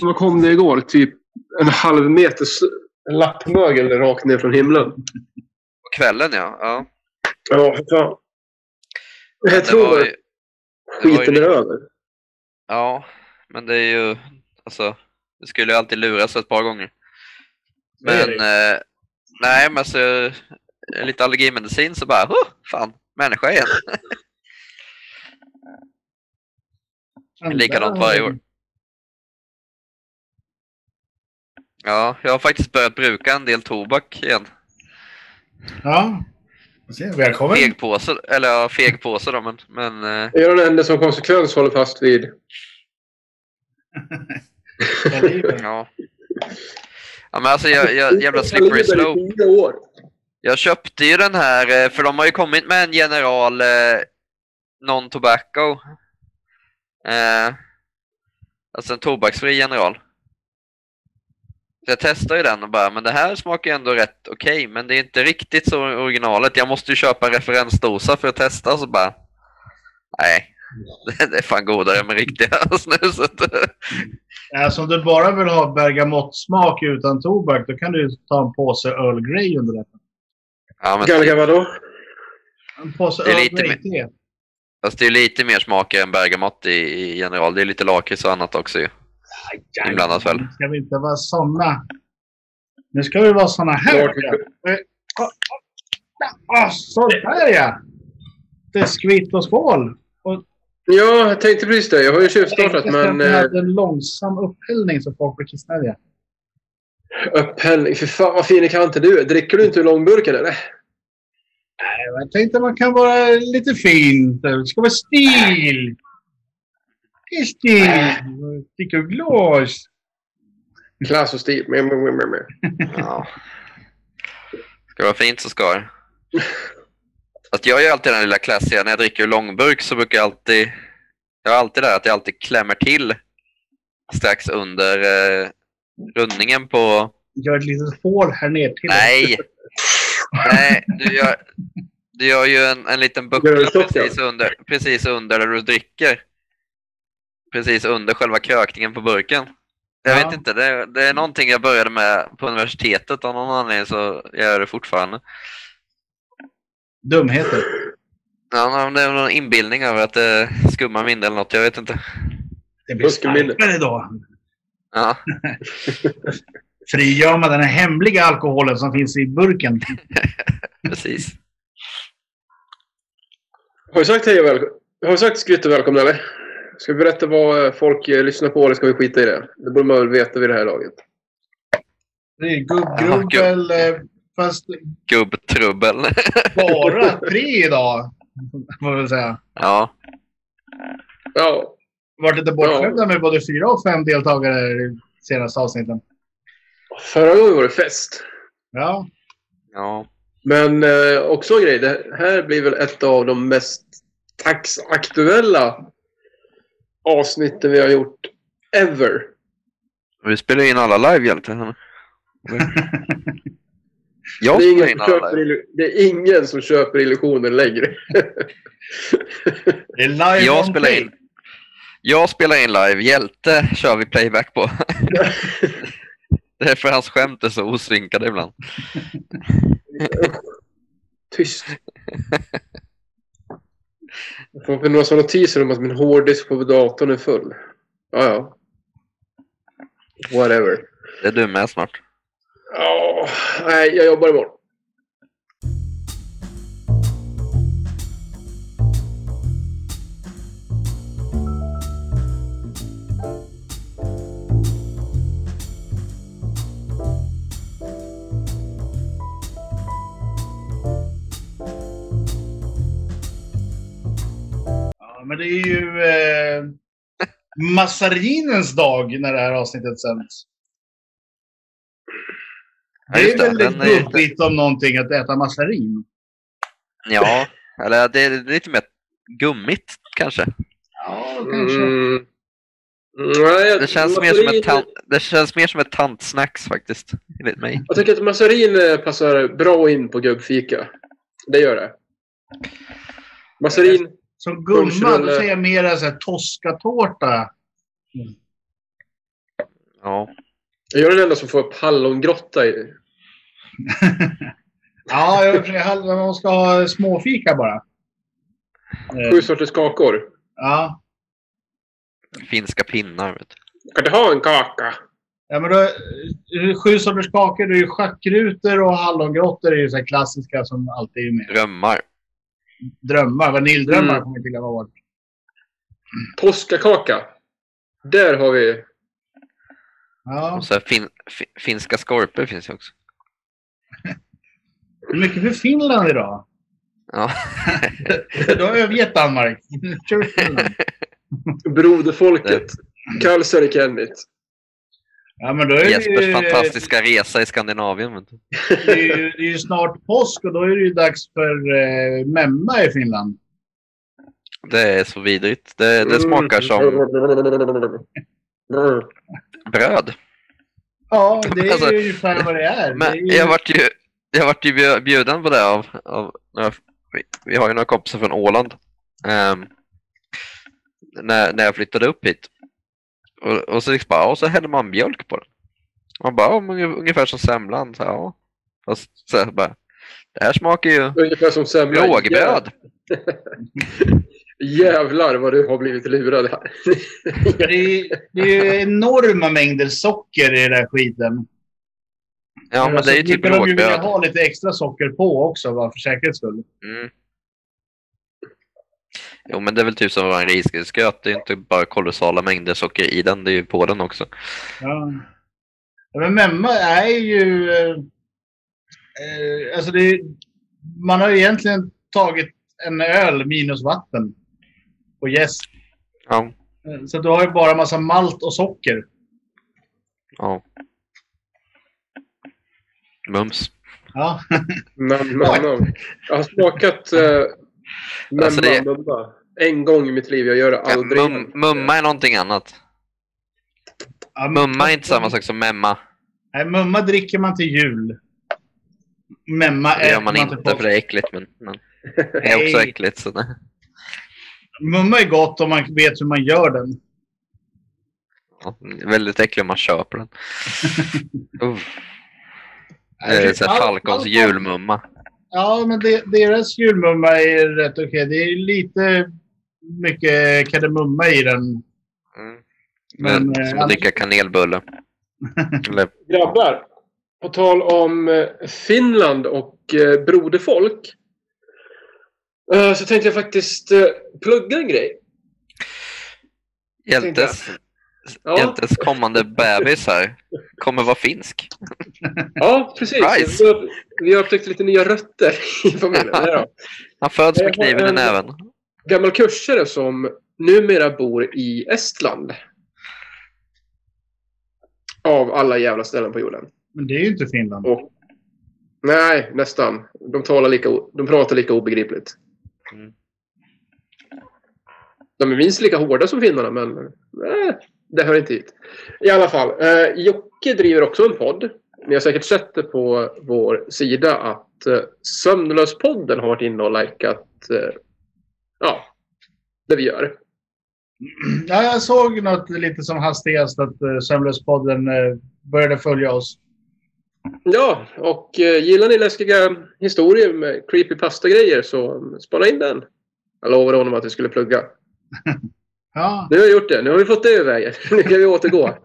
Vad kom det igår? Typ en halv meter lappmögel rakt ner från himlen. På kvällen ja. Ja, Ja, för fan. Jag det tror att skiten är över. ja, men det är ju, alltså, det skulle ju alltid luras ett par gånger. Men, eh, nej men alltså, lite allergimedicin så bara, oh, fan, människa igen. Likadant varje år. Ja, jag har faktiskt börjat bruka en del tobak igen. Ja. Välkommen. Fegpåse, eller ja, fegpåse då, men, men eh, är den enda som konsekvens håller fast vid. Ja, ja. Men alltså jag, jag jävla slippery slope. Jag köpte ju den här, eh, för de har ju kommit med en general eh, non-tobacco. Eh, alltså en tobaksfri general. Jag testade ju den och bara, men det här smakar ju ändå rätt okej, men det är inte riktigt så originalet. Jag måste ju köpa en referensdosa för att testa, så bara, nej. Det, är fan godare med riktiga snuset. Alltså, om du bara vill ha bergamottsmak utan tobak, då kan du ta en påse Earl Grey under det. Ja, men Galga vadå? En påse Det är Earl lite Grey-te. Fast det är lite mer smak än bergamott i, i general. Det är lite lakrits och annat också ju. Inblandat väl? Nu ska vi inte vara såna. Nu ska vi vara såna här. Ja. Eh, ah, ah, ah, Så där ja! Det är skvitt och skål. Ja, jag tänkte precis det. Jag har ju tjuvstartat, men vi eh, hade en långsam upphällning så folk blir kissnödiga. upphällning. För fan vad fin i kanten du är. Dricker du inte ur långburken eller? Nej, Jag tänkte man kan vara lite fin. Det ska vara stil. Ur glas. Klass och stil. Men, men, men, men. Ja. Ska det vara fint så ska det. Att jag gör alltid den lilla klassiga, när jag dricker ur långburk så brukar jag alltid... Jag har alltid det att jag alltid klämmer till strax under eh, rundningen på... Gör ett litet hål här ner till. Nej! Nej, du gör, du gör ju en, en liten buckla precis under, precis under där du dricker. Precis under själva krökningen på burken. Jag Ja. vet inte, det, är- det är någonting jag började med på universitetet av någon anledning så jag gör det fortfarande. Dumheter. Ja, men det är någon inbildning över att det skummar mindre eller något, jag vet inte. Det blir starkare då. Ja, Frigör man den här hemliga alkoholen som finns i burken. precis. Har du sagt hej och välkommen? Har du sagt skrytt och välkomna eller? Ska vi berätta vad folk eh, lyssnar på eller ska vi skita i det? Det borde man väl veta vid det här laget. Det är gubbgrubbel. eh, Fast Gubbtrubbel. bara tre idag. Får vi säga. Ja, Ja, Varit lite bortskämda med både fyra och fem deltagare i senaste avsnitten. förra gången var det fest. Ja. ja. Men eh, också en grej. Det här blir väl ett av de mest dagsaktuella avsnitten vi har gjort ever. Vi spelar in alla live egentligen. Jag Det är, ingen spelar in som alla köper, det är ingen som köper illusionen längre. Det är live Jag spelar in. Jag spelar in live, Hjälte kör vi playback på. Det är för hans skämt är så osynkade ibland. Tyst. Jag får några sådana notiser om att min hårddisk på datorn är full. Ja, ja. Whatever. Det är du med snart. Ja, nej, jag jobbar imorgon. Men det är ju eh, massarinens dag när det här avsnittet sänds. Ja, Det är väldigt Den är- gubbigt om någonting att äta massarin. Ja, eller det är lite mer gummigt kanske. Ja, kanske. Mm. Nej, Det känns, mer som ett tant, det känns mer som ett tantsnacks faktiskt, enligt mig. Jag tycker att massarin eh, passar bra in på gubbfika. Det gör det. Massarin. Som gumma, då säger jag mer så här Toscatårta. Jag är den enda som får upp hallongrotta i. Ja, jag, jag, man ska ha småfika bara. Eh, Sju sorters kakor. Ja. Finska pinnar. Vet du. Kan du ha en kaka? Ja, men då, eh, sju sorters kakor. Det är ju schackrutor och hallongrottor är ju så här klassiska som alltid är med. Drömmar. Drömmar. Vaniljdrömmar Mm. kommer inte glömma bort. Påskakaka. Där har vi... Ja. Och så fin, fi, finska skorpor finns ju också. Det är mycket för Finland idag. Ja. Du har övergett Danmark. Broderfolket. Kalsarikennit. Ja, men då är Jespers ju, fantastiska resa i Skandinavien. Du. det, är ju, det är ju snart påsk och då är det ju dags för eh, memma i Finland. Det är så vidrigt. Det, det smakar som Mm. bröd. Ja, det är Alltså, ju ungefär vad det är. Men det är ju, jag vart ju, jag vart ju bjuden på det av, av några, vi, vi har ju några kompisar från Åland. Ehm, när, när jag flyttade upp hit. Och, och så liksom bara, och så häller man mjölk på den. Man bara, unge- ungefär som semlan. Så, ja. Fast så här bara, det här smakar ju Ungefär som semla. rågbröd. Jävlar vad du har blivit lurad här. det, är, det är ju enorma mängder socker i den där skiten. Ja, men det är ju typ brukar de ju vilja rågbröd. ha lite extra socker på också, bara för säkerhets skull. Mm. Jo, men det är väl typ som en risgrynsgröt. Det är inte bara kolossala mängder socker i den, det är ju på den också. Ja. Men memma är ju... Eh, eh, alltså det, är- man har ju egentligen tagit en öl minus vatten och jäst. Ja, Eh, Så du har ju bara massa malt och socker. ja. Mums. Ja. Nam, nam. Jag har smakat uh, memma, Alltså det- mumma. En gång i mitt liv. Jag gör det Ja, aldrig. mum, mumma är någonting annat. Ja, men- Mumma är inte samma sak som memma. Nej, mumma dricker man till jul. Memma Det gör äter man till inte för det är äckligt, men, men det är också Nej. äckligt. Så det, Mumma är gott om man vet hur man gör den. ja, väldigt äckligt om man köper den. Uh, det Nej, är så Falcons julmumma. Ja, men det, deras julmumma är rätt okej. Det är lite mycket kardemumma i den. Mm. Men, Men, eh, som att dricka kanelbulle. Grabbar. På tal om eh, Finland och eh, broderfolk. Så tänkte jag faktiskt plugga en grej. Hjältes, Ja, Hjältes kommande bebis här kommer vara finsk. ja precis. Surprise. Vi har, upptäckt lite nya rötter i familjen. Han föds med kniven i en- näven. Gammal kursare som numera bor i Estland. Av alla jävla ställen på jorden. Men det är ju inte Finland. Och, nej, nästan. De, talar lika, de pratar lika obegripligt. Mm. De är minst lika hårda som finnarna, men nej, det hör inte hit. I alla fall, eh, Jocke driver också en podd. Ni har säkert sett det på vår sida att eh, Sömnlöspodden har varit inne och likat eh, ja, det vi gör. Ja, jag såg något lite som hastigast att uh, Sömnlöspodden uh, började följa oss. Ja, och eh, gillar ni läskiga historier med creepypasta-grejer så spana in den. Jag lovade honom att vi skulle plugga. Ja, Nu har vi gjort det. Nu har vi fått det ur vägen. Nu kan vi återgå.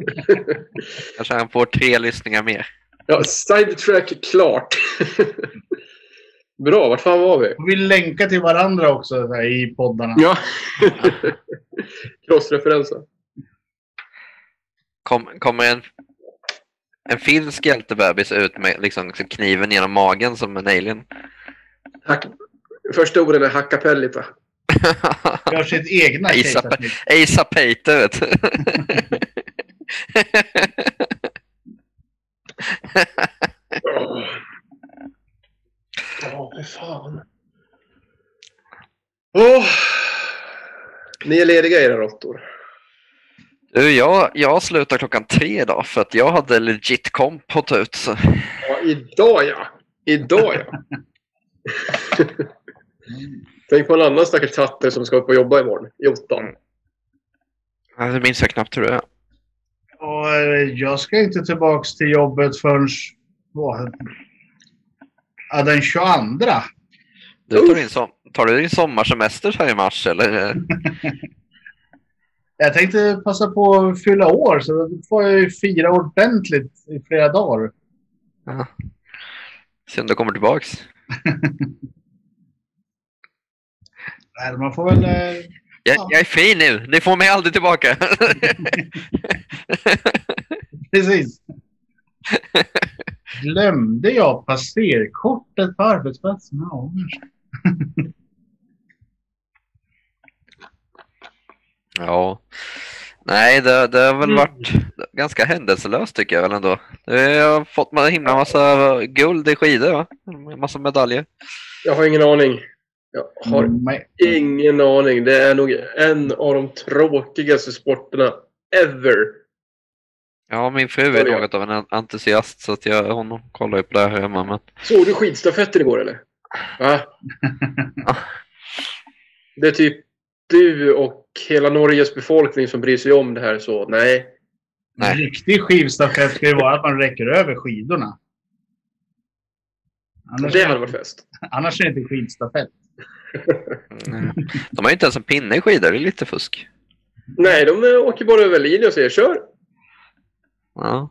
Kanske han får tre lyssningar mer. Ja, sidetrack klart. Bra, vart fan var vi? vi länkar till varandra också så här, i poddarna. Ja. Crossreferenser. Kom, kommer en, en finsk hjältebebis ut med liksom, kniven genom magen som en alien? Hack... Första orden är hackapellita. Gör sitt egna Asa- kejsarsnitt. Asa Peter, vet du. Fan. Åh. Ni är lediga era råttor. Du, jag, jag slutar klockan tre idag för att jag hade legit komp att ta ut. Så. Ja, idag ja. Idag ja. Tänk på en annan stackars tatter som ska upp och jobba imorgon. I. Ja, Det minns jag knappt hur det är. Och jag ska inte tillbaks till jobbet förrän ja, den 22. Du tar, din som, tar du din sommarsemester här i mars eller? Jag tänkte passa på att fylla år så då får jag ju fira ordentligt i flera dagar. Ja. Se om du kommer tillbaks. Nej, man får väl... eh, Jag, Ja. jag är fin nu, ni får mig aldrig tillbaka. Precis. Glömde jag passerkortet på arbetsplatsen? Ja, ja. Nej, det, det har väl Mm. varit ganska händelselöst tycker jag väl ändå. Jag har fått en himla massa guld i skidor va? En massa medaljer. Jag har ingen aning. Jag har ingen aning. Det är nog en av de tråkigaste sporterna ever. Ja, min fru är något av en entusiast så att jag, hon kollar ju på det här hemma. Men... Såg du skidstafetten igår eller? Va? Det är typ du och hela Norges befolkning som bryr sig om det här så nej. Nej. En riktig skivstafett ska ju vara att man räcker över skidorna. Annars, Det hade varit fest. annars är det inte skidstafett. De har ju inte ens en pinne i skidor, det är lite fusk. Nej, de åker bara över linjen och säger kör. Ja.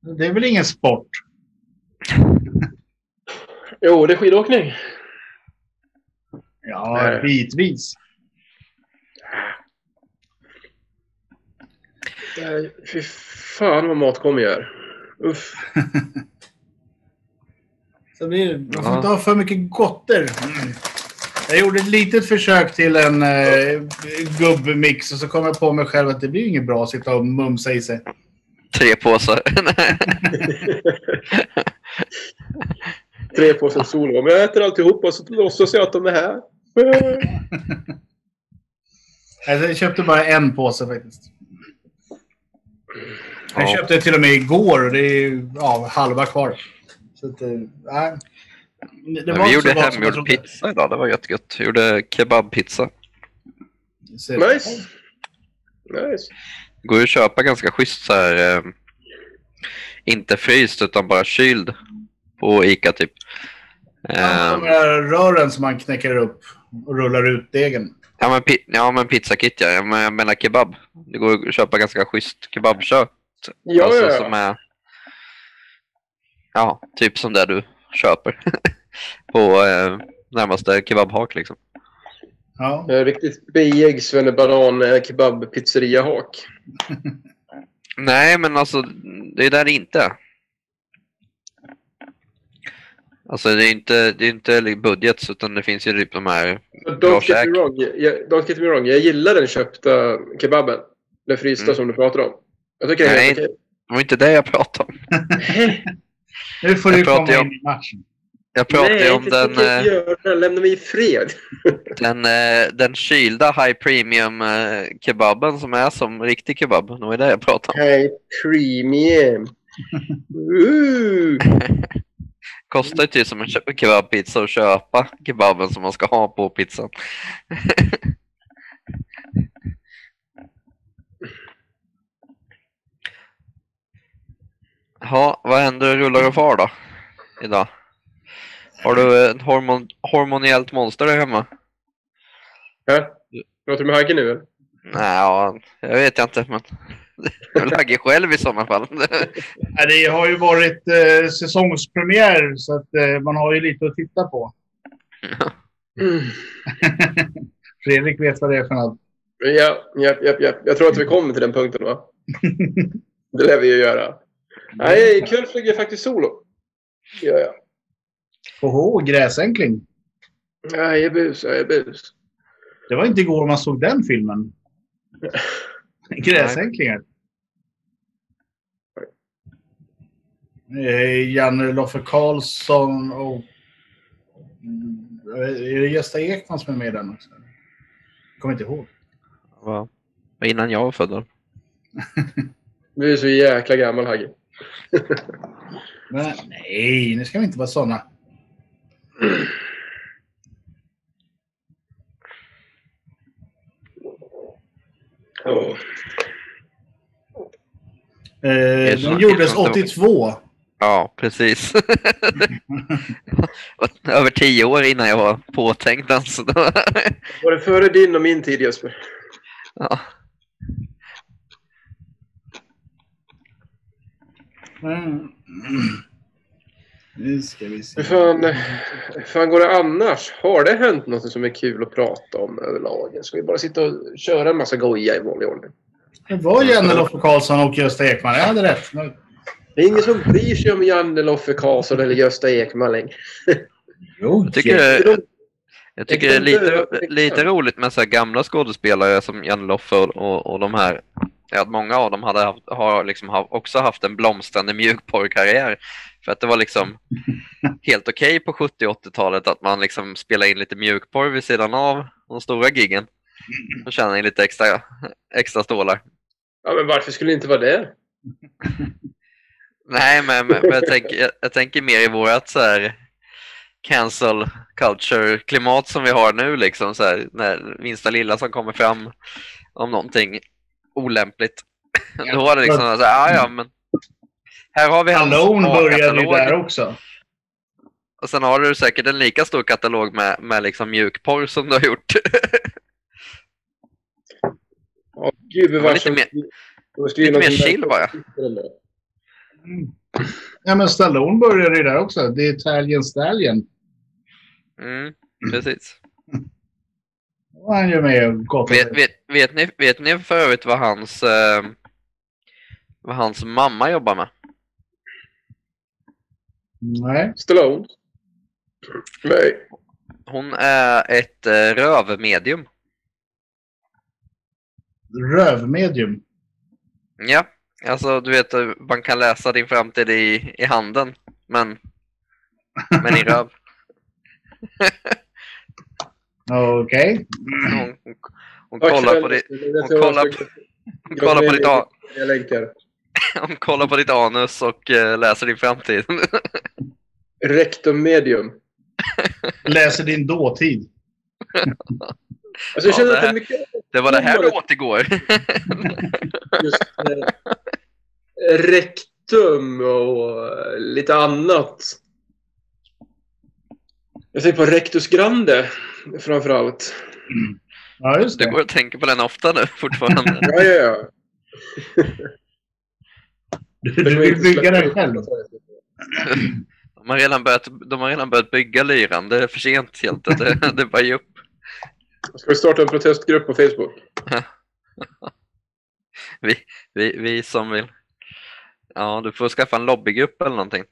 Det är väl ingen sport? Jo, det är skidåkning. Ja, bitvis. Fy fan vad matkommi gör. Uff. Så blir det. Man får inte ha för mycket gotter. Mm. Jag gjorde ett litet försök till en eh, gubbmix och så kom jag på mig själv att det blir inget bra att sitta och mumsa i sig. Tre påsar. Tre påsar solo. Men jag äter alltihopa och så låtsas jag att de är här. Alltså, jag köpte bara en påse faktiskt. Jag Ja. köpte till och med igår och det är ja, halva kvar. Så att, eh, nej. Det Men var vi gjorde hemgjord pizza idag, det var jättegott. Vi gjorde kebabpizza. Nice. Nice. Går ju att köpa ganska schysst så här. Eh, inte fryst utan bara kyld. På Ica typ. Ja, Eh, De här rören som man knäcker upp och rullar ut degen. ja, men, pi- ja men pizzakit ja. Jag men- jag menar kebab. Det går att köpa ganska schysst kebabkött. Ja, alltså, ja, Som är, ja, typ som det du köper. på eh, närmaste kebabhak liksom. Ja. Eh, Riktigt biig svennebanan eh, kebab pizzeria hak. Nej, men alltså det är där det inte. Alltså det är inte, det är inte budget utan det finns ju typ de här Bra Don't get, käk. me wrong, jag, don't get me wrong. Jag gillar den köpta kebaben. Den frysta Mm. som du pratar om. Jag tycker det är Nej. Det var inte det jag pratade om. Nu får Jag du pratar komma ju in om- i matchen. Jag pratade Nej, ju om den, eh. Lämna mig i fred. den, eh, den kylda high premium eh, kebaben som är som riktig kebab. Det var det jag pratade om. Hej, premium. Ooh. Kostar ju typ som en kebabpizza att köpa kebaben som man ska ha på pizzan. Ja, vad händer rullar och far då? Idag? Har du ett hormon, hormoniellt monster där hemma? Ja. Pratar du med Hagge nu eller? Nej, ja, jag vet jag inte, men jag lägger själv i sådana fall. Nej, Det har ju varit eh, säsongspremiär så att eh, man har ju lite att titta på. Mm. Fredrik vet vad det är för något. Ja, ja, ja, ja. Jag tror att vi kommer till den punkten va? Det lär vi ju göra. Nej, ikväll flyger jag faktiskt solo. Ja, ja. Oho, gräsänkling. Jag är bus, jag är bus. Det var inte igår man såg den filmen. Gräsänklingar. Eh, Janne Loffe Karlsson och... Mm, Är det Gösta Ekman som är med i den också? Kommer inte ihåg. Va? Innan jag var född. då. Du är så jäkla gammal Hagge. Men, nej, nu ska vi inte vara såna. Åh. Eh, de gjordes som då. 82. Ja, precis. Över tio år innan jag var påtänkt alltså. Var det före din och min tid Jesper? ja. Mm. Nu ska vi se. Hur fan, hur fan går det annars? Har det hänt något som är kul att prata om överlag? Ska vi bara sitta och köra en massa goja i vanlig ordning? Det var Janne Loffe Karlsson och Gösta Ekman. Jag hade rätt. Det är ingen som bryr sig om Janne Loffe Karlsson eller Gösta Ekman längre. Jo, Jag tycker, De- jag tycker det är lite, lite roligt med så här gamla skådespelare som Janne Loffe och, och, och de här. Ja, att många av dem hade haft, har liksom ha- också haft en blomstrande mjukporrkarriär. För att det var liksom helt okej på 70 och 80-talet att man liksom spelade in lite mjukporr vid sidan av de stora giggen. Och tjänade in lite extra, extra stålar. Ja, men varför skulle det inte vara det? Nej, men, men jag, tänker, jag, jag tänker mer i vårat så här cancel culture-klimat som vi har nu liksom så här, när minsta lilla som kommer fram om någonting olämpligt. Då var det liksom så här, ja ja men här har vi hans Alone började ju där också. Och sen har du säkert en lika stor katalog med, med liksom mjukporr som du har gjort. Ja, gud, var vad lite mer- lite mer chill bara. Mm. Ja, men Stallone började ju där också. The Italian Stallion. Mm, precis. Han ju med och gott Vet, vet, vet, ni, vet ni för övrigt vad hans, eh, vad hans mamma jobbar med? Nej. Stallone? Nej. Hon är ett eh, rövmedium. Rövmedium. Ja, alltså du vet, eh, man kan läsa din framtid i, i handen, men, men i röv. Okej. Hon, hon, hon kollar på ditt, hon kollar på- hon kollar på ditt, a- Jag länkar. hon kollar på ditt anus och eh, läser din framtid. Rectum medium. Läser din dåtid. Alltså jag Ja, det att det är här- mycket Det var det här du åt igår. just eh, rektum och eh, lite annat. Jag tänker på rectus grande framför allt. Ja, just Du det. går och tänker på den ofta nu fortfarande. Ja, ja, ja. Du, du vill bygga den själv. De har redan börjat, de har redan börjat bygga lyran. Det är för sent helt. Det, det är bara upp. Ska vi starta en protestgrupp på Facebook? Vi, vi, vi som vill. Ja, du får skaffa en lobbygrupp eller någonting.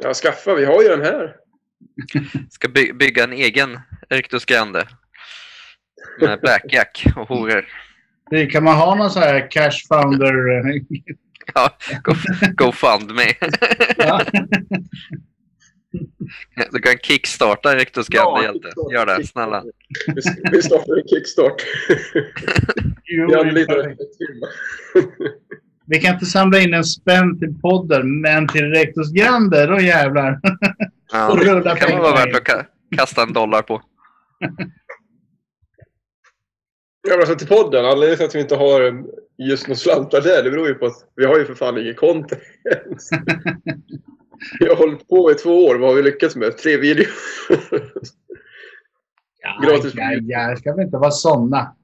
Ja, skaffa. Vi har ju den här. Ska by, bygga en egen Rictus Grande. Med blackjack och horor. Det- Kan man ha någon så här cash founder? Ja, go, go fund me. Ja. Du kan kickstarta Rictus Grande hjälte. Gör det, snälla. Vi- startar en kickstart. Perfekt. ett firma. Vi kan inte samla in en spänn till podden, men till Rectus Grande, då jävlar. Ja, Och rulla det kan vara värt att ka- kasta en dollar på. Ja, men alltså till podden. Anledningen till att vi inte har just några slantar där, det beror ju på att vi har ju för fan ingen content. vi har hållit på i två år. Vad har vi lyckats med? Tre videor. Ja, Gratis. ja, ja, ska vi inte vara såna.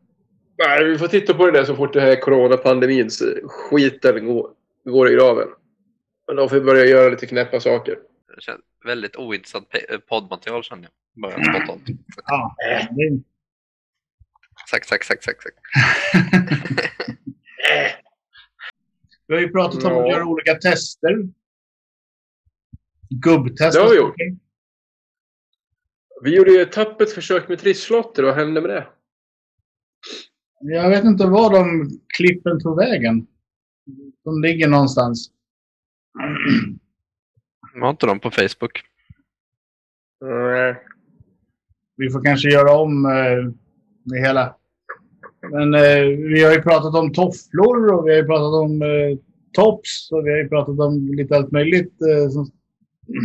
Nej, vi får titta på det där så fort det här coronapandemins skiten går, går i graven. Men då får vi börja göra lite knäppa saker. Väldigt ointressant eh, poddmaterial känner jag. Bara spontant. Ja, det, Exakt, exakt, exakt, exakt. vi har ju pratat om att göra olika tester. Gubbtest. Det har vi gjort. Vi gjorde ju ett tappert försök med trisslotter. Vad hände med det? Jag vet inte var de klippen tog vägen. De ligger någonstans. Var inte de på Facebook? Nej. Vi får kanske göra om eh, det hela. Men eh, vi har ju pratat om tofflor och vi har ju pratat om eh, tops och vi har ju pratat om lite allt möjligt. Eh, som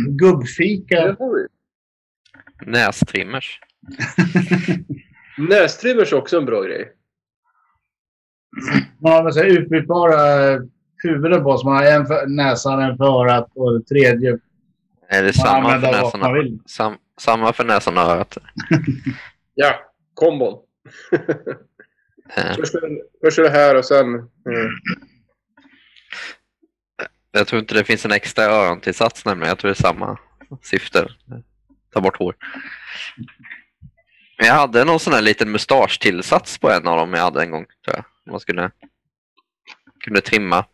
gubbfika. Nästrimmers. Nästrimmers är också en bra grej. Ja, men så här, utbytbara huvudet på. Så man har en för näsan, en för örat och det tredje Är det samma för näsan man vill. sam, samma för näsan och örat? Ja, kombon. Först är, det- först är det här och sen... Mm. Jag tror inte det finns en extra örontillsats nämligen. Jag tror det är samma syfte. Ta bort hår. Jag hade någon sån här liten mustaschtillsats på en av dem jag hade en gång. Tror jag. Man skulle kunde trimma.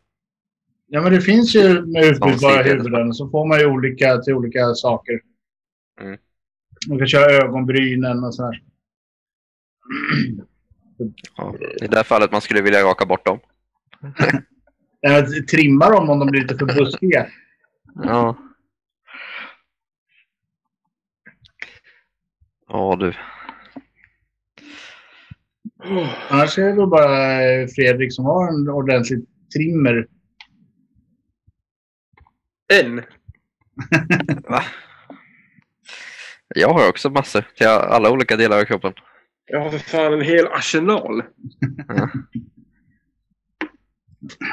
Ja, men det finns ju med utbytbara huvuden. Så får man ju olika till olika saker. Mm. Man kan köra ögonbrynen och sådär. Ja, I det här fallet man skulle vilja raka bort dem. Trimma dem om de blir lite för buskiga. Ja. Ja du. Annars är det bara Fredrik som har en ordentlig trimmer. En. Va? Jag har också massor till alla olika delar av kroppen. Jag har för fan en hel arsenal.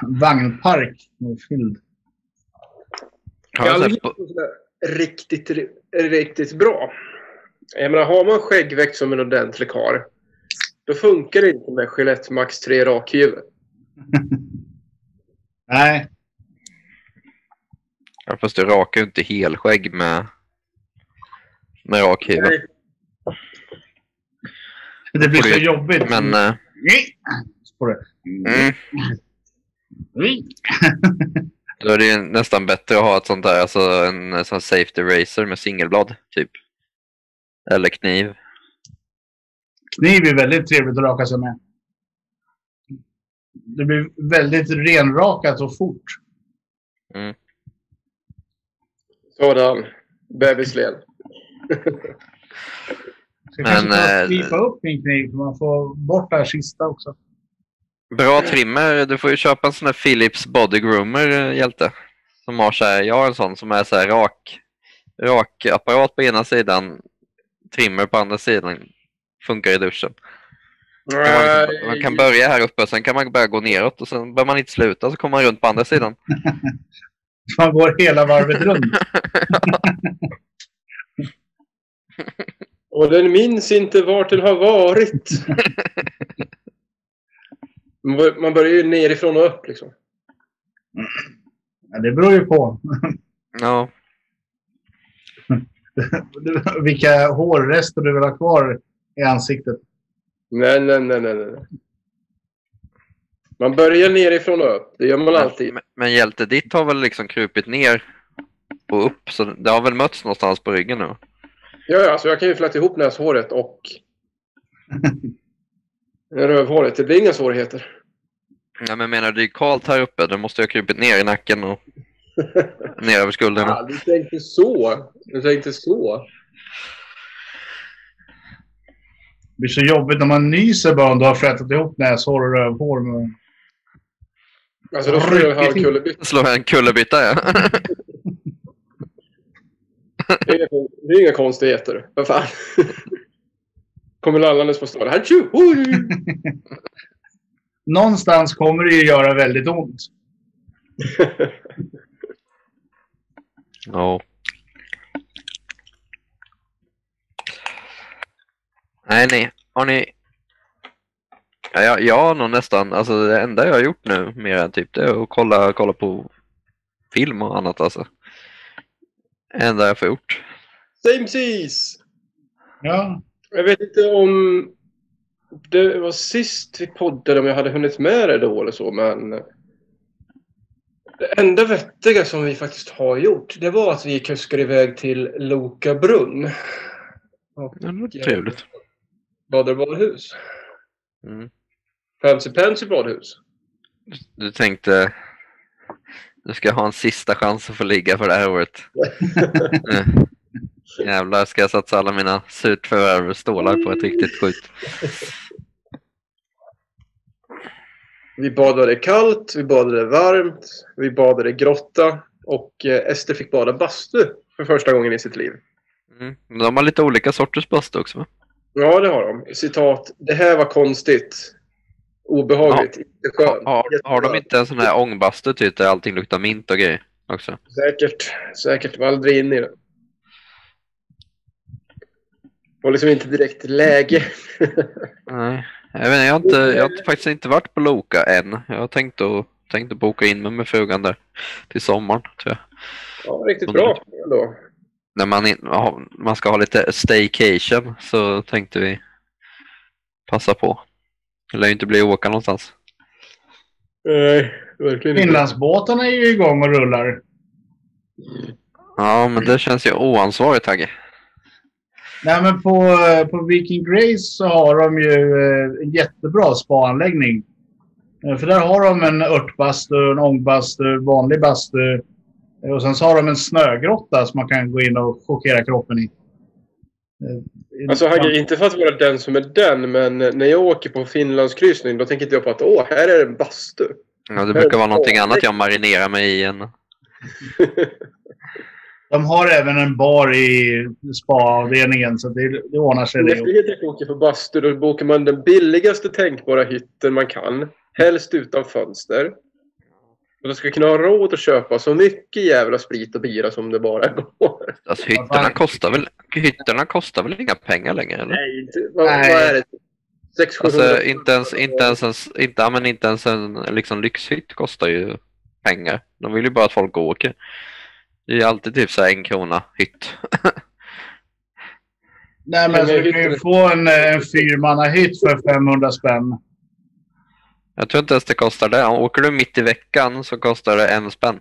Vagnpark med fylld. Har Jag sett på, riktigt, riktigt bra. Jag menar, har man skäggväxt som en ordentlig karl då funkar det inte med Gillette Max 3 rakhyvel. Nej, ja, fast du rakar ju inte helskägg med, med rak hyvel. Nej, det blir så jobbigt. Men eh, Så får det. mm, då är det ju nästan bättre att ha ett sånt där, alltså en sån safety racer med singelblad typ. Eller kniv. Kniv är väldigt trevligt att raka sig med. Det blir väldigt renrakat och fort. Sådan bebislen. Så Men, kanske får eh, slipa upp min kniv så man får bort det här sista också. Bra trimmer. Du får ju köpa en sån där Philips Body Groomer, eh, Hjälte. Som har så här, jag har en sån som är så här rak, rak apparat på ena sidan, trimmer på andra sidan. Funkar i duschen. Man, liksom, man kan börja här uppe, sen kan man börja gå neråt och sen behöver man inte sluta så kommer man runt på andra sidan. Man går hela varvet runt. Och den minns inte vart den har varit. Man bör- Man börjar ju nerifrån och upp liksom. Ja, det beror ju på Ja, vilka hårrester du vill ha kvar i ansiktet. Nej, nej, nej, nej. Nej. Man börjar nerifrån och upp. Det gör man alltid. men, men Hjälte, ditt har väl liksom krupit ner och upp, så det har väl mötts någonstans på ryggen nu? Ja, ja, alltså jag kan ju fläta ihop näshåret och rövhåret. Det blir inga svårigheter. Ja, men menar du, det är kallt här uppe, det måste ju ha krupit ner i nacken och ner över skulderna. Ja, du tänkte så. Du tänkte så. Det blir så jobbigt när man nyser bara om du har flätat ihop näshår och rövhår. Med... Alltså då får du en halv kullerbytta. Slå en kullerbytta, ja. Det är inga- det är inga konstigheter. Vad fan. Kommer lallandes på! Oj! Någonstans kommer det ju göra väldigt ont. Ja. Nej, nej. Har ni... Ja, jag, jag har nog nästan, alltså det enda jag har gjort nu mer än typ det är att kolla, kolla på film och annat alltså. Det enda jag får gjort. Same seas! Ja, Jag vet inte om det var sist vi poddade om jag hade hunnit med det då eller så, men det enda vettiga som vi faktiskt har gjort, det var att vi kuskade iväg till Loka brunn. Och Ja, det var trevligt. badade badhus. Mm. Fancy Pansy badhus. Du tänkte, du ska ha en sista chans att få ligga för det här året. Mm. Jävlar, ska jag satsa alla mina surt förvärvade stålar på ett riktigt skjut. Vi badade kallt, vi badade varmt, vi badade grotta och eh, Ester fick bada bastu för första gången i sitt liv. Mm. De har lite olika sorters bastu också va? Ja, det har de. Citat. Det här var konstigt. Obehagligt. Inte skönt. Har, har de inte en sån här ångbastu typ där allting luktar mint och grejer också? Säkert. Säkert. Var aldrig inne i det. Var liksom inte direkt läge. Nej, jag, vet, inte, jag, har inte, jag har faktiskt inte varit på Loka än. Jag har tänkt att, tänkt att boka in mig med frugan där till sommaren tror jag. ja, riktigt bra ändå. När man, ja, man ska ha lite staycation så tänkte vi passa på. Det lär ju inte bli att åka någonstans. Nej, verkligen inte. Finlandsbåtarna är ju igång och rullar. Ja, men det känns ju oansvarigt Hagge. Nej, men på, eh, på Viking Grace så har de ju eh, en jättebra spaanläggning. Eh, För där har de en örtbastu, en ångbastu, vanlig bastu. Och sen så har de en snögrotta som man kan gå in och chockera kroppen i. Eh, Alltså Hagge, inte för att vara den som är den, men när jag åker på Finlandskryssning då tänker inte jag på att åh, här är det en bastu. Ja, det brukar vara någonting annat jag marinerar mig i än... De har även en bar i spaavdelningen så det, det ordnar sig När det. Fredrik åker på bastu då bokar man den billigaste tänkbara hytten man kan. Helst utan fönster. Och då ska kunna ha råd att köpa så mycket jävla sprit och bira som det bara går. Alltså hytterna kostar väl, hytterna kostar väl inga pengar längre eller? Nej, vad, Nej. vad är det? 600 Alltså inte ens, inte ens, en, inte, ja, men inte ens en liksom, lyxhytt kostar ju pengar. De vill ju bara att folk åker. Det är alltid typ så här en krona hytt. Nej, men du kan ju få en, eh, en fyrmannahytt för 500 spänn. Jag tror inte ens det kostar det. Åker du mitt i veckan så kostar det en spänn.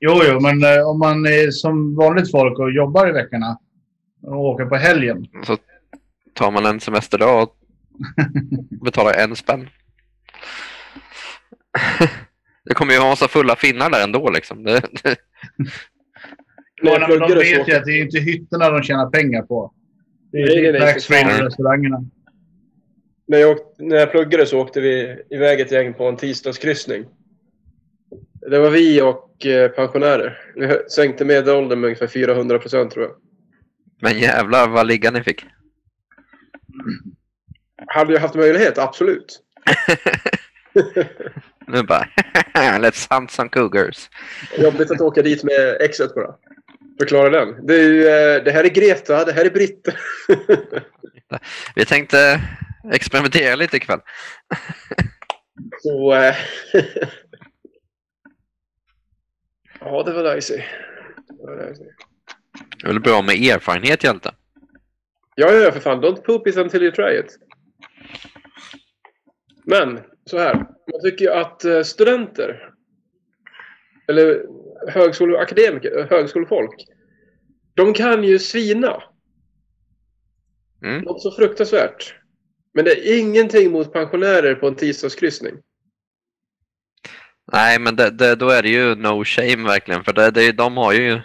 Jo, jo, men eh, om man är som vanligt folk och jobbar i veckorna och åker på helgen. Så tar man en semesterdag och betalar en spänn. Det kommer ju ha en massa fulla finnar där ändå liksom. Det, det, Ja, men de vet ju att det är inte hytterna de tjänar pengar på. Det är, Nej, det nej, är nej, taxfree-restaurangerna. När jag, åkte, när jag pluggade så åkte vi iväg ett gäng på en tisdagskryssning. Det var vi och eh, pensionärer. Vi sänkte medelåldern med ungefär 400 procent tror jag. men jävlar vad ligga ni fick. Hade jag haft möjlighet? Absolut. Nu bara Let's hunt some cougars. Jobbigt att åka dit med exet bara. Förklara den. Det, är ju, eh, det här är Greta, det här är Britt. Vi tänkte experimentera lite ikväll. Så... Eh, ja, det var dicey. Det var dicey. Det är väl bra med erfarenhet hjälte. Ja, ja, för fan. Don't poop it until you try it. Men, så här. Jag tycker ju att eh, studenter, eller högskoleakademiker, högskolefolk, de kan ju svina. Mm. Något så fruktansvärt. Men det är ingenting mot pensionärer på en tisdagskryssning. Nej, men det, det, då är det ju no shame verkligen. För det, det, de har ju,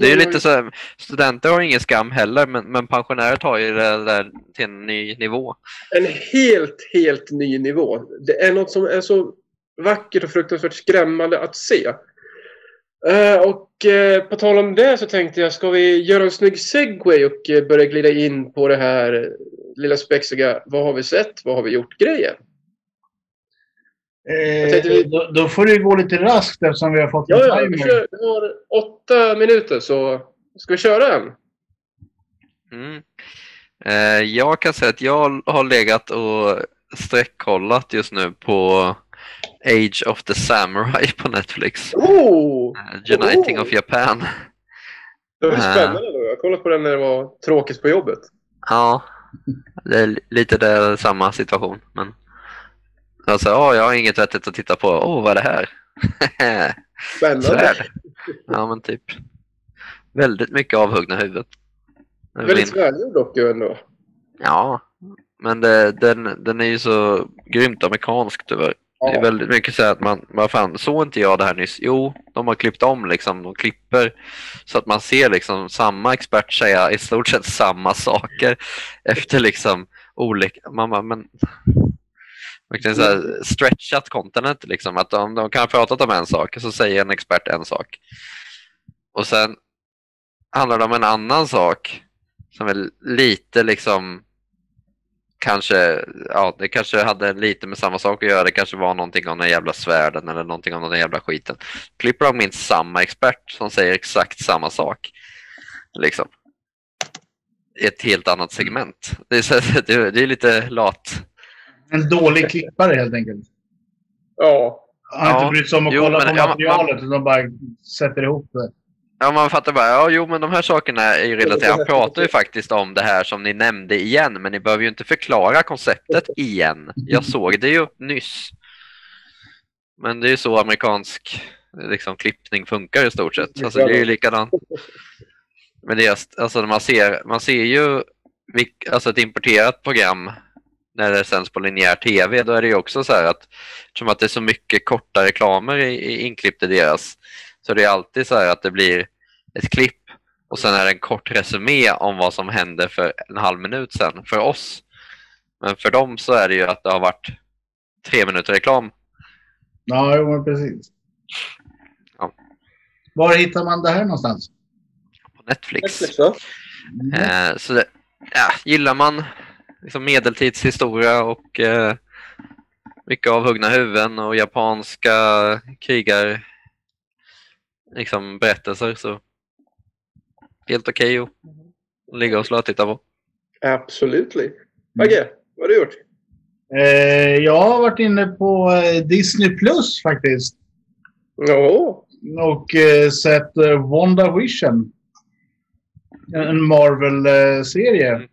det är ju lite så studenter har ingen skam heller, men, men pensionärer tar ju det där till en ny nivå. En helt, helt ny nivå. Det är något som är så vackert och fruktansvärt skrämmande att se. Eh, och eh, på tal om det så tänkte jag, ska vi göra en snygg segway och eh, börja glida in på det här lilla spexiga vad har vi sett, vad har vi gjort grejen? Eh, vi- då, då får det gå lite raskt eftersom vi har fått Ja, en ja, vi, kör, vi har åtta minuter så ska vi köra en? Mm. Eh, jag kan säga att jag har legat och sträckkollat just nu på Age of the Samurai på Netflix. Oh! Eh, Uniting Oh! of Japan. Det var Ah. spännande då. Jag kollade på den när det var tråkigt på jobbet. Ja, det är lite det, samma situation. Men alltså, ja, jag har inget vettigt att titta på. Åh, vad är det här? Spännande. Ja, men typ. Väldigt mycket avhuggna huvud. Det är Väldigt välgjord dock ju ändå. Ja, men det, den, den är ju så grymt amerikansk tyvärr. Det är väldigt mycket så att man, vad fan, såg inte jag det här nyss? Jo, de har klippt om liksom, de klipper så att man ser liksom samma expert säga i stort sett samma saker efter liksom olika, man bara, men verkligen så här stretchat content liksom, att de, de kan ha pratat om en sak så säger en expert en sak. Och sen handlar det om en annan sak som är lite liksom kanske, ja det kanske hade lite med samma sak att göra. Det kanske var någonting om den jävla svärden eller någonting om den jävla skiten. Klipper de in samma expert som säger exakt samma sak. Liksom. I ett helt annat segment. Det är, så, det, det är lite lat. En dålig klippare helt enkelt. Ja. Han har Ja. inte brytt sig om att Jo, kolla men- på ja, man- materialet utan bara sätter ihop det. Ja, man fattar bara, ja jo men de här sakerna är ju relaterade. Han pratar ju faktiskt om det här som ni nämnde igen, men ni behöver ju inte förklara konceptet igen. Jag såg det ju nyss. Men det är ju så amerikansk liksom, klippning funkar i stort sett. Alltså, det är ju likadant. Men det är, alltså, man, ser, man ser ju alltså, ett importerat program när det sänds på linjär tv, då är det ju också så här att eftersom att det är så mycket korta reklamer i, i inklippt i deras så det är alltid så här att det blir ett klipp och sen är det en kort resumé om vad som hände för en halv minut sedan för oss. Men för dem så är det ju att det har varit tre minuter reklam. Ja, jo, men precis. Ja. Var hittar man det här någonstans? på Netflix. Netflix, va? Eh, så det, ja, gillar man liksom medeltidshistoria och eh, mycket av huggna huvuden och japanska krigar liksom berättelser så helt okej att ligga och slå och titta på. Absolutely. Agge, vad har du gjort? Eh, jag har varit inne på eh, Disney Plus faktiskt. Ja. Och eh, sett eh, WandaVision. En Marvel-serie.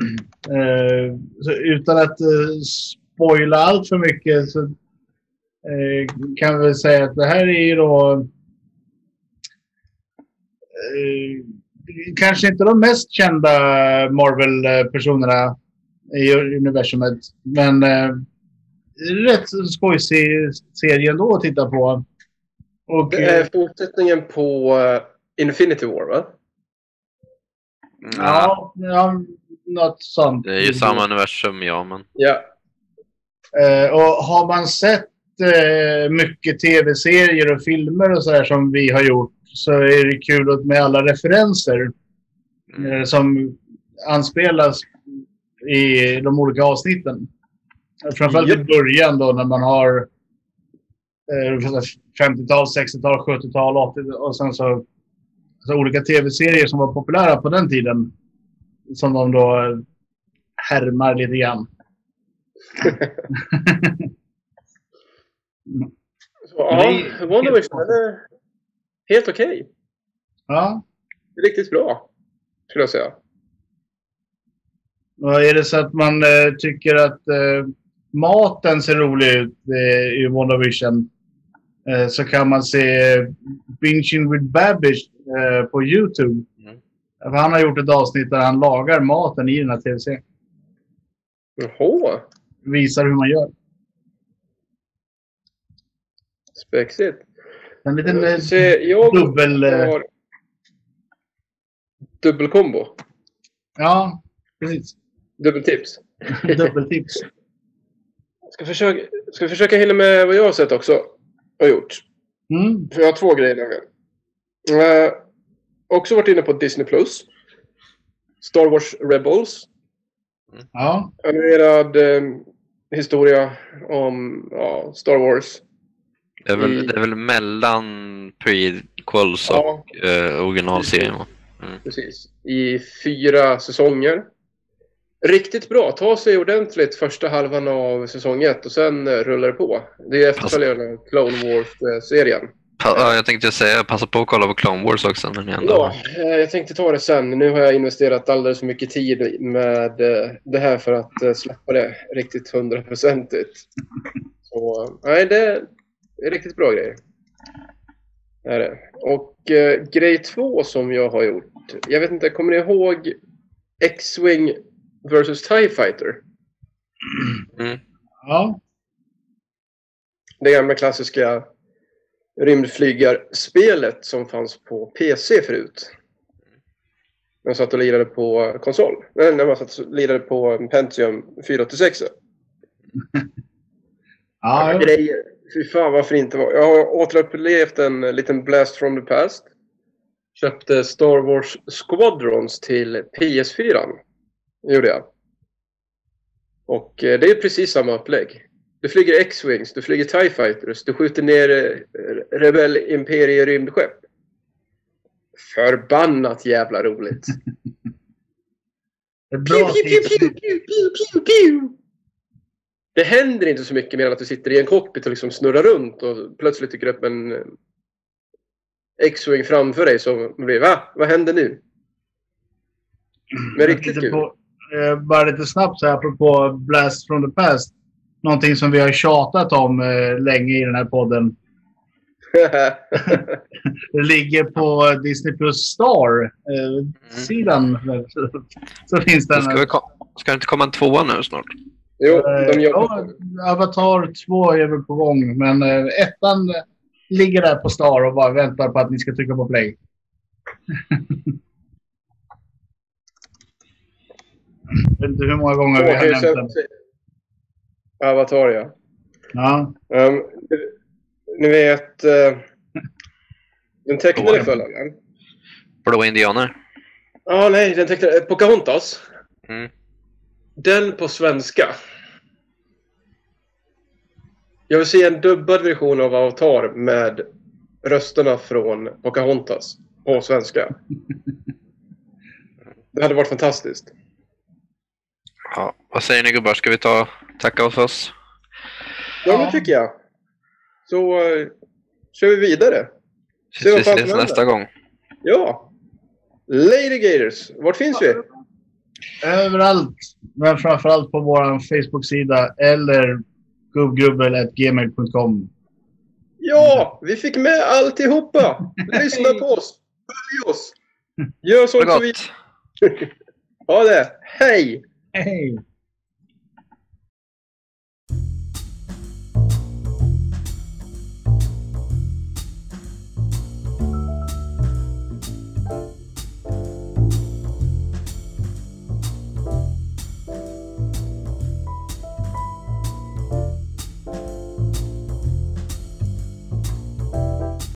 Mm. Eh, utan att eh, spoila allt för mycket så eh, kan vi säga att det här är ju då eh, kanske inte de mest kända Marvel-personerna i universumet. Men eh, rätt skojsig serie ändå att titta på. Och, Det är fortsättningen på eh, Infinity War, va? ja, ja, något sånt. Det är ju samma universum, ja men Ja. Eh, och har man sett eh, mycket tv-serier och filmer och så här som vi har gjort så är det kul att- med alla referenser mm. eh, som anspelas i de olika avsnitten. Framförallt i Japp. början då när man har eh, 50-tal, 60-tal, 70-tal, 80 och sen så, så olika tv-serier som var populära på den tiden. Som de då eh, härmar lite grann. Så, ja, WandaVision, är helt okej. Ja. Riktigt bra, skulle jag säga. Och är det så att man eh, tycker att eh, maten ser rolig ut eh, i WandaVision eh, så kan man se Binging with Babish eh, på YouTube. Mm. Han har gjort ett avsnitt där han lagar maten i den här tv-serien. Jaha, Visar hur man gör. Spexigt. En liten Jag eh, ska se, jag dubbel... Eh, har dubbelkombo. ja, precis. Dubbeltips. Dubbeltips. Ska försöka, ska försöka hinna med vad jag har sett också. Och gjort. Mm. För jag har två grejer nämligen. Uh, också varit inne på Disney+. Plus. Star Wars Rebels. Ja. Animerad eh, historia om ja, Star Wars. Det, är väl, Mm. det är väl mellan prequels och Ja, eh, originalserien va? precis. I fyra säsonger. Riktigt bra. Ta sig ordentligt första halvan av säsong ett och sen eh, rullar det på. Det är efterföljaren av Clone Wars-serien. Ja, jag tänkte säga, passa på att kolla på Clone Wars också ni ändå... Ja, eh, jag tänkte ta det sen. Nu har jag investerat alldeles för mycket tid med eh, det här för att släppa det riktigt hundraprocentigt. Så nej, det riktigt bra grejer. Är det. Och eh, grej två som jag har gjort. Jag vet inte, kommer ni ihåg X-Wing vs TIE Fighter? Mm. Ja. Det gamla klassiska rymdflygarspelet som fanns på PC förut. När man satt och lirade på konsol. Nej, när man satt och lirade på en Pentium 486. Ja, ja. Grejer. Fy fan varför inte var. Jag har återupplevt en liten blast from the past. Köpte Star Wars Squadrons till PS4. Det gjorde jag. Och eh, det är precis samma upplägg. Du flyger X-Wings, du flyger TIE Fighters, du skjuter ner eh, Rebell Imperie rymdskepp. Förbannat jävla roligt. Bra tips. Det händer inte så mycket mer än att du sitter i en cockpit och liksom snurrar runt och plötsligt dyker upp en eh, X-Wing framför dig som blir Va? Vad händer nu? Men riktigt kul. på- eh, Bara lite snabbt så här, apropå Blast from the Past. Någonting som vi har tjatat om eh, länge i den här podden. Det ligger på Disney Plus Star-sidan. så finns den. Det ska, väl kom- ska det inte komma en tvåa nu snart? Jo, Eh, de jobbar ja, Avatar 2 är väl på gång, men eh, ettan eh, ligger där på Star och bara väntar på att ni ska trycka på play. Jag vet inte hur många gånger vi har nämnt den. Avatar, ja. Ja. Um, ni vet uh, den tecknade följaren? Blå indianer? Ja, nej, den tecknade... Pocahontas. Mm. Den på svenska. Jag vill se en dubbad version av Avatar med rösterna från Pocahontas på svenska. Det hade varit fantastiskt. Ja. Vad säger ni gubbar? Ska vi ta tacka oss oss? Ja, Ja. det tycker jag. Så uh, kör vi vidare. Se vi ses nästa gång. Ja. Lady Gators, vart finns vi? Överallt. Men framförallt på vår Facebook-sida eller gubbgrubbel.gmail.com. Ja, vi fick med alltihopa. Lyssna på oss. Följ oss. Gör det som vi... Ha det. Hej! Hej!